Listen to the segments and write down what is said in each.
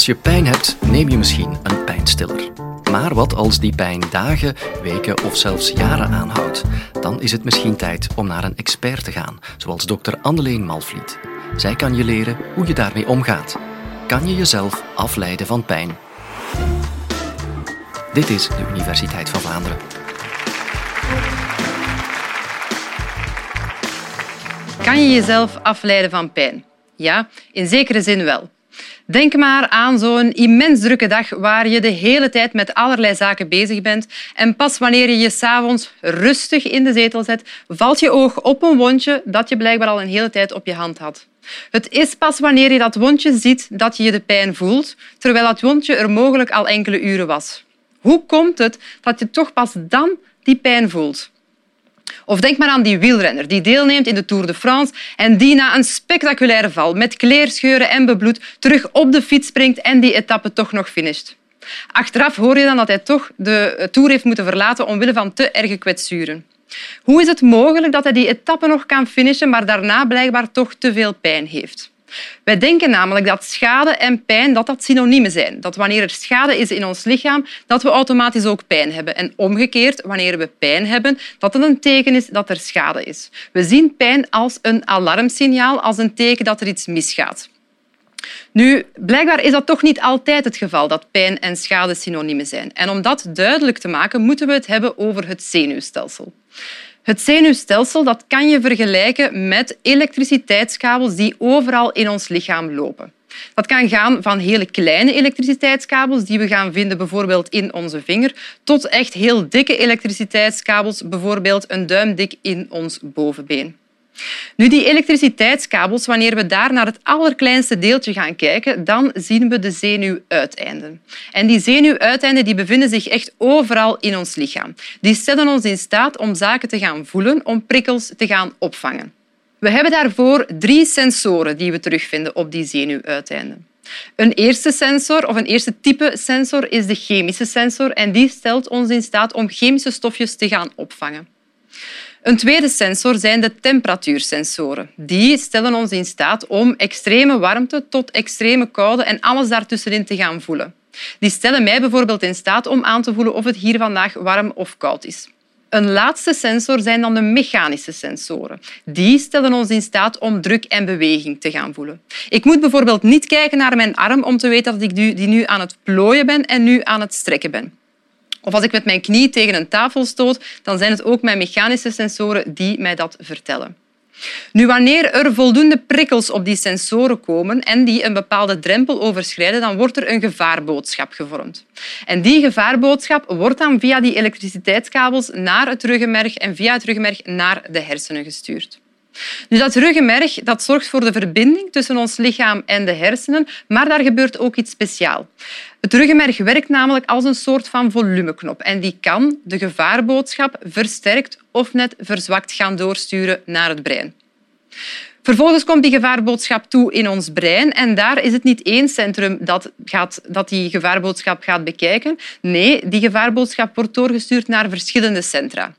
Als je pijn hebt, neem je misschien een pijnstiller. Maar wat als die pijn dagen, weken of zelfs jaren aanhoudt? Dan is het misschien tijd om naar een expert te gaan, zoals dokter Anneleen Malvliet. Zij kan je leren hoe je daarmee omgaat. Kan je jezelf afleiden van pijn? Dit is de Universiteit van Vlaanderen. Kan je jezelf afleiden van pijn? Ja, in zekere zin wel. Denk maar aan zo'n immens drukke dag waar je de hele tijd met allerlei zaken bezig bent en pas wanneer je je s'avonds rustig in de zetel zet, valt je oog op een wondje dat je blijkbaar al een hele tijd op je hand had. Het is pas wanneer je dat wondje ziet dat je de pijn voelt, terwijl dat wondje er mogelijk al enkele uren was. Hoe komt het dat je toch pas dan die pijn voelt? Of denk maar aan die wielrenner die deelneemt in de Tour de France en die na een spectaculaire val met kleerscheuren en bebloed terug op de fiets springt en die etappe toch nog finisht. Achteraf hoor je dan dat hij toch de Tour heeft moeten verlaten omwille van te erge kwetsuren. Hoe is het mogelijk dat hij die etappe nog kan finishen, maar daarna blijkbaar toch te veel pijn heeft? Wij denken namelijk dat schade en pijn dat dat synoniemen zijn. Dat wanneer er schade is in ons lichaam, dat we automatisch ook pijn hebben. En omgekeerd, wanneer we pijn hebben, dat het een teken is dat er schade is. We zien pijn als een alarmsignaal, als een teken dat er iets misgaat. Nu, blijkbaar is dat toch niet altijd het geval dat pijn en schade synoniemen zijn. En om dat duidelijk te maken, moeten we het hebben over het zenuwstelsel. Het zenuwstelsel dat kan je vergelijken met elektriciteitskabels die overal in ons lichaam lopen. Dat kan gaan van hele kleine elektriciteitskabels die we gaan vinden bijvoorbeeld in onze vinger, tot echt heel dikke elektriciteitskabels, bijvoorbeeld een duimdik in ons bovenbeen. Nu, die elektriciteitskabels, wanneer we daar naar het allerkleinste deeltje gaan kijken, dan zien we de zenuwuiteinden. En die zenuwuiteinden die bevinden zich echt overal in ons lichaam. Die stellen ons in staat om zaken te gaan voelen, om prikkels te gaan opvangen. We hebben daarvoor drie sensoren die we terugvinden op die zenuwuiteinden. Een eerste sensor of een eerste type sensor is de chemische sensor en die stelt ons in staat om chemische stofjes te gaan opvangen. Een tweede sensor zijn de temperatuursensoren. Die stellen ons in staat om extreme warmte tot extreme koude en alles daartussenin te gaan voelen. Die stellen mij bijvoorbeeld in staat om aan te voelen of het hier vandaag warm of koud is. Een laatste sensor zijn dan de mechanische sensoren. Die stellen ons in staat om druk en beweging te gaan voelen. Ik moet bijvoorbeeld niet kijken naar mijn arm om te weten dat ik die nu aan het plooien ben en nu aan het strekken ben. Of als ik met mijn knie tegen een tafel stoot, dan zijn het ook mijn mechanische sensoren die mij dat vertellen. Nu, wanneer er voldoende prikkels op die sensoren komen en die een bepaalde drempel overschrijden, dan wordt er een gevaarboodschap gevormd. En die gevaarboodschap wordt dan via die elektriciteitskabels naar het ruggenmerg en via het ruggenmerg naar de hersenen gestuurd. Dus dat ruggenmerg dat zorgt voor de verbinding tussen ons lichaam en de hersenen, maar daar gebeurt ook iets speciaals. Het ruggenmerg werkt namelijk als een soort van volumeknop en die kan de gevaarboodschap versterkt of net verzwakt gaan doorsturen naar het brein. Vervolgens komt die gevaarboodschap toe in ons brein en daar is het niet één centrum dat, gaat, dat die gevaarboodschap gaat bekijken. Nee, die gevaarboodschap wordt doorgestuurd naar verschillende centra.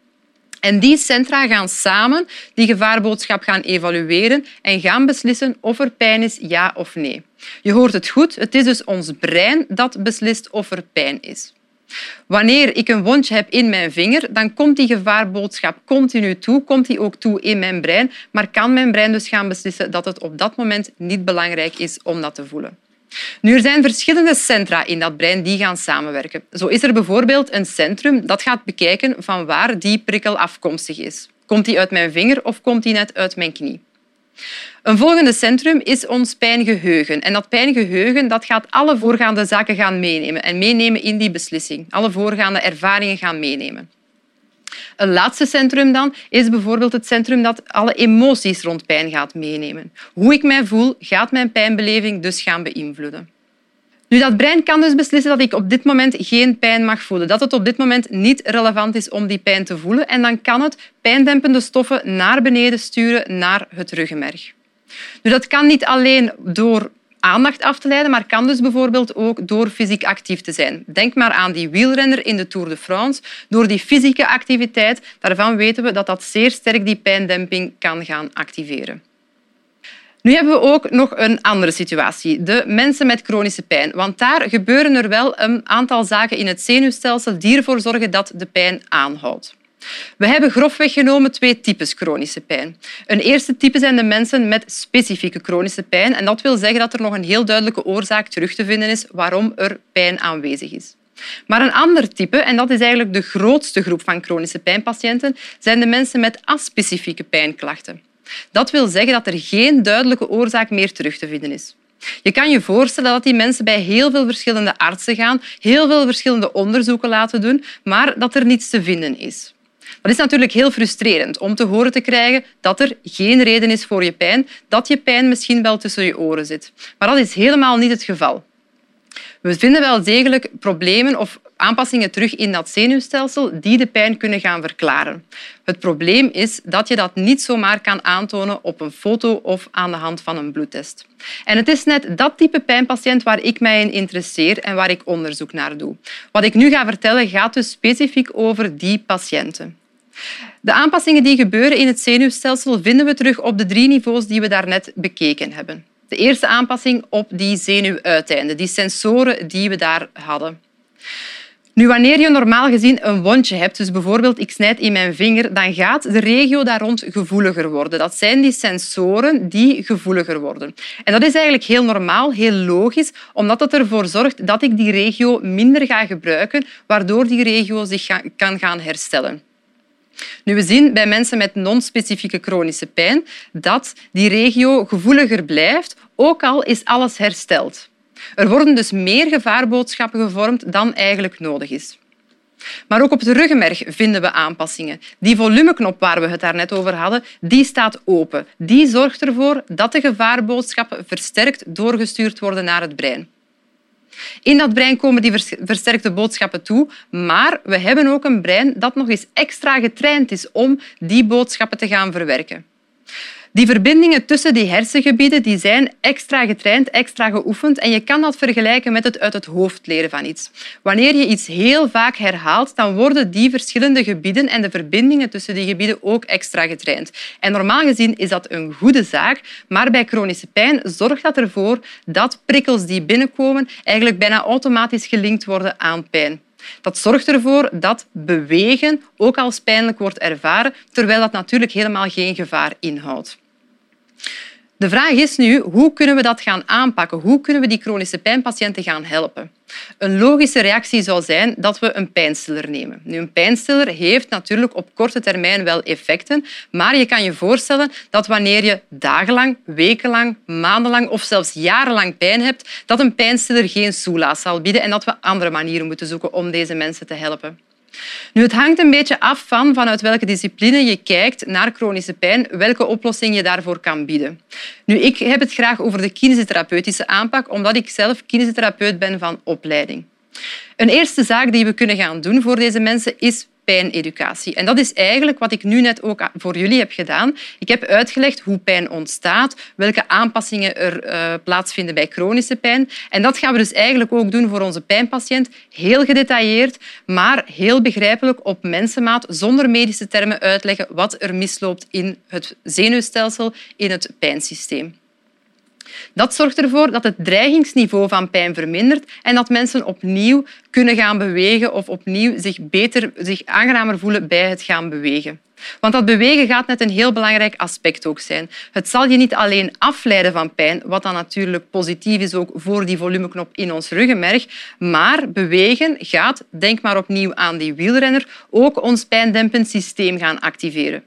En die centra gaan samen die gevaarboodschap gaan evalueren en gaan beslissen of er pijn is, ja of nee. Je hoort het goed, het is dus ons brein dat beslist of er pijn is. Wanneer ik een wondje heb in mijn vinger, dan komt die gevaarboodschap continu toe, komt die ook toe in mijn brein, maar kan mijn brein dus gaan beslissen dat het op dat moment niet belangrijk is om dat te voelen. Nu, er zijn verschillende centra in dat brein die gaan samenwerken. Zo is er bijvoorbeeld een centrum dat gaat bekijken van waar die prikkel afkomstig is. Komt die uit mijn vinger of komt die net uit mijn knie? Een volgende centrum is ons pijngeheugen. En dat pijngeheugen dat gaat alle voorgaande zaken gaan meenemen en meenemen in die beslissing. Alle voorgaande ervaringen gaan meenemen. Een laatste centrum dan is bijvoorbeeld het centrum dat alle emoties rond pijn gaat meenemen. Hoe ik mij voel, gaat mijn pijnbeleving dus gaan beïnvloeden. Nu, dat brein kan dus beslissen dat ik op dit moment geen pijn mag voelen, dat het op dit moment niet relevant is om die pijn te voelen en dan kan het pijndempende stoffen naar beneden sturen naar het ruggenmerg. Nu, dat kan niet alleen door aandacht af te leiden, maar kan dus bijvoorbeeld ook door fysiek actief te zijn. Denk maar aan die wielrenner in de Tour de France. Door die fysieke activiteit, daarvan weten we dat dat zeer sterk die pijndemping kan gaan activeren. Nu hebben we ook nog een andere situatie, de mensen met chronische pijn. Want daar gebeuren er wel een aantal zaken in het zenuwstelsel die ervoor zorgen dat de pijn aanhoudt. We hebben grofweg genomen twee types chronische pijn. Een eerste type zijn de mensen met specifieke chronische pijn. En dat wil zeggen dat er nog een heel duidelijke oorzaak terug te vinden is waarom er pijn aanwezig is. Maar een ander type, en dat is eigenlijk de grootste groep van chronische pijnpatiënten, zijn de mensen met aspecifieke pijnklachten. Dat wil zeggen dat er geen duidelijke oorzaak meer terug te vinden is. Je kan je voorstellen dat die mensen bij heel veel verschillende artsen gaan, heel veel verschillende onderzoeken laten doen, maar dat er niets te vinden is. Dat is natuurlijk heel frustrerend om te horen te krijgen dat er geen reden is voor je pijn, dat je pijn misschien wel tussen je oren zit. Maar dat is helemaal niet het geval. We vinden wel degelijk problemen of aanpassingen terug in dat zenuwstelsel die de pijn kunnen gaan verklaren. Het probleem is dat je dat niet zomaar kan aantonen op een foto of aan de hand van een bloedtest. En het is net dat type pijnpatiënt waar ik mij in interesseer en waar ik onderzoek naar doe. Wat ik nu ga vertellen gaat dus specifiek over die patiënten. De aanpassingen die gebeuren in het zenuwstelsel vinden we terug op de drie niveaus die we daarnet bekeken hebben. De eerste aanpassing op die zenuwuiteinden, die sensoren die we daar hadden. Nu, wanneer je normaal gezien een wondje hebt, dus bijvoorbeeld ik snijd in mijn vinger, dan gaat de regio daar rond gevoeliger worden. Dat zijn die sensoren die gevoeliger worden. En dat is eigenlijk heel normaal, heel logisch, omdat het ervoor zorgt dat ik die regio minder ga gebruiken, waardoor die regio zich kan gaan herstellen. Nu, we zien bij mensen met non-specifieke chronische pijn dat die regio gevoeliger blijft, ook al is alles hersteld. Er worden dus meer gevaarboodschappen gevormd dan eigenlijk nodig is. Maar ook op de ruggenmerg vinden we aanpassingen. Die volumeknop waar we het daarnet over hadden, die staat open. Die zorgt ervoor dat de gevaarboodschappen versterkt doorgestuurd worden naar het brein. In dat brein komen die versterkte boodschappen toe, maar we hebben ook een brein dat nog eens extra getraind is om die boodschappen te gaan verwerken. Die verbindingen tussen die hersengebieden die zijn extra getraind, extra geoefend en je kan dat vergelijken met het uit het hoofd leren van iets. Wanneer je iets heel vaak herhaalt, dan worden die verschillende gebieden en de verbindingen tussen die gebieden ook extra getraind. En normaal gezien is dat een goede zaak, maar bij chronische pijn zorgt dat ervoor dat prikkels die binnenkomen eigenlijk bijna automatisch gelinkt worden aan pijn. Dat zorgt ervoor dat bewegen ook als pijnlijk wordt ervaren, terwijl dat natuurlijk helemaal geen gevaar inhoudt. De vraag is nu, hoe kunnen we dat gaan aanpakken? Hoe kunnen we die chronische pijnpatiënten gaan helpen? Een logische reactie zou zijn dat we een pijnstiller nemen. Nu, een pijnstiller heeft natuurlijk op korte termijn wel effecten, maar je kan je voorstellen dat wanneer je dagenlang, wekenlang, maandenlang of zelfs jarenlang pijn hebt, dat een pijnstiller geen soelaas zal bieden en dat we andere manieren moeten zoeken om deze mensen te helpen. Nu, het hangt een beetje af van vanuit welke discipline je kijkt naar chronische pijn, welke oplossing je daarvoor kan bieden. Nu, ik heb het graag over de kinesiotherapeutische aanpak, omdat ik zelf kinesitherapeut ben van opleiding. Een eerste zaak die we kunnen gaan doen voor deze mensen is pijneducatie. En dat is eigenlijk wat ik nu net ook voor jullie heb gedaan. Ik heb uitgelegd hoe pijn ontstaat, welke aanpassingen er uh, plaatsvinden bij chronische pijn. En dat gaan we dus eigenlijk ook doen voor onze pijnpatiënt. Heel gedetailleerd, maar heel begrijpelijk op mensenmaat, zonder medische termen uitleggen wat er misloopt in het zenuwstelsel, in het pijnsysteem. Dat zorgt ervoor dat het dreigingsniveau van pijn vermindert en dat mensen opnieuw kunnen gaan bewegen of opnieuw zich beter, zich aangenamer voelen bij het gaan bewegen. Want dat bewegen gaat net een heel belangrijk aspect ook zijn. Het zal je niet alleen afleiden van pijn, wat dan natuurlijk positief is ook voor die volumeknop in ons ruggenmerg, maar bewegen gaat, denk maar opnieuw aan die wielrenner, ook ons pijndempend systeem gaan activeren.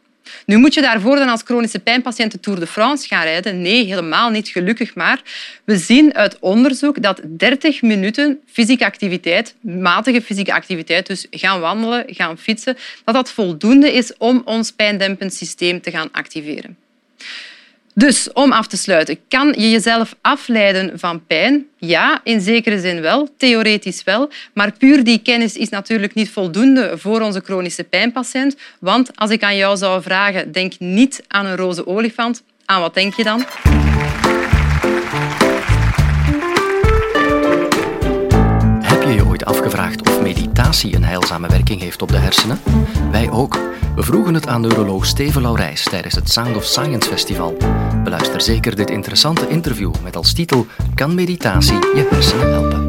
Nu moet je daarvoor dan als chronische pijnpatiënt de Tour de France gaan rijden? Nee, helemaal niet, gelukkig maar. We zien uit onderzoek dat 30 minuten fysieke activiteit, matige fysieke activiteit, dus gaan wandelen, gaan fietsen, dat dat voldoende is om ons pijndempend systeem te gaan activeren. Dus om af te sluiten, kan je jezelf afleiden van pijn? Ja, in zekere zin wel, theoretisch wel. Maar puur die kennis is natuurlijk niet voldoende voor onze chronische pijnpatiënt. Want als ik aan jou zou vragen, denk niet aan een roze olifant. Aan wat denk je dan? Een heilzame werking heeft op de hersenen? Wij ook. We vroegen het aan neuroloog Steven Laurijs tijdens het Sound of Science Festival. Beluister zeker dit interessante interview met als titel Kan meditatie je hersenen helpen?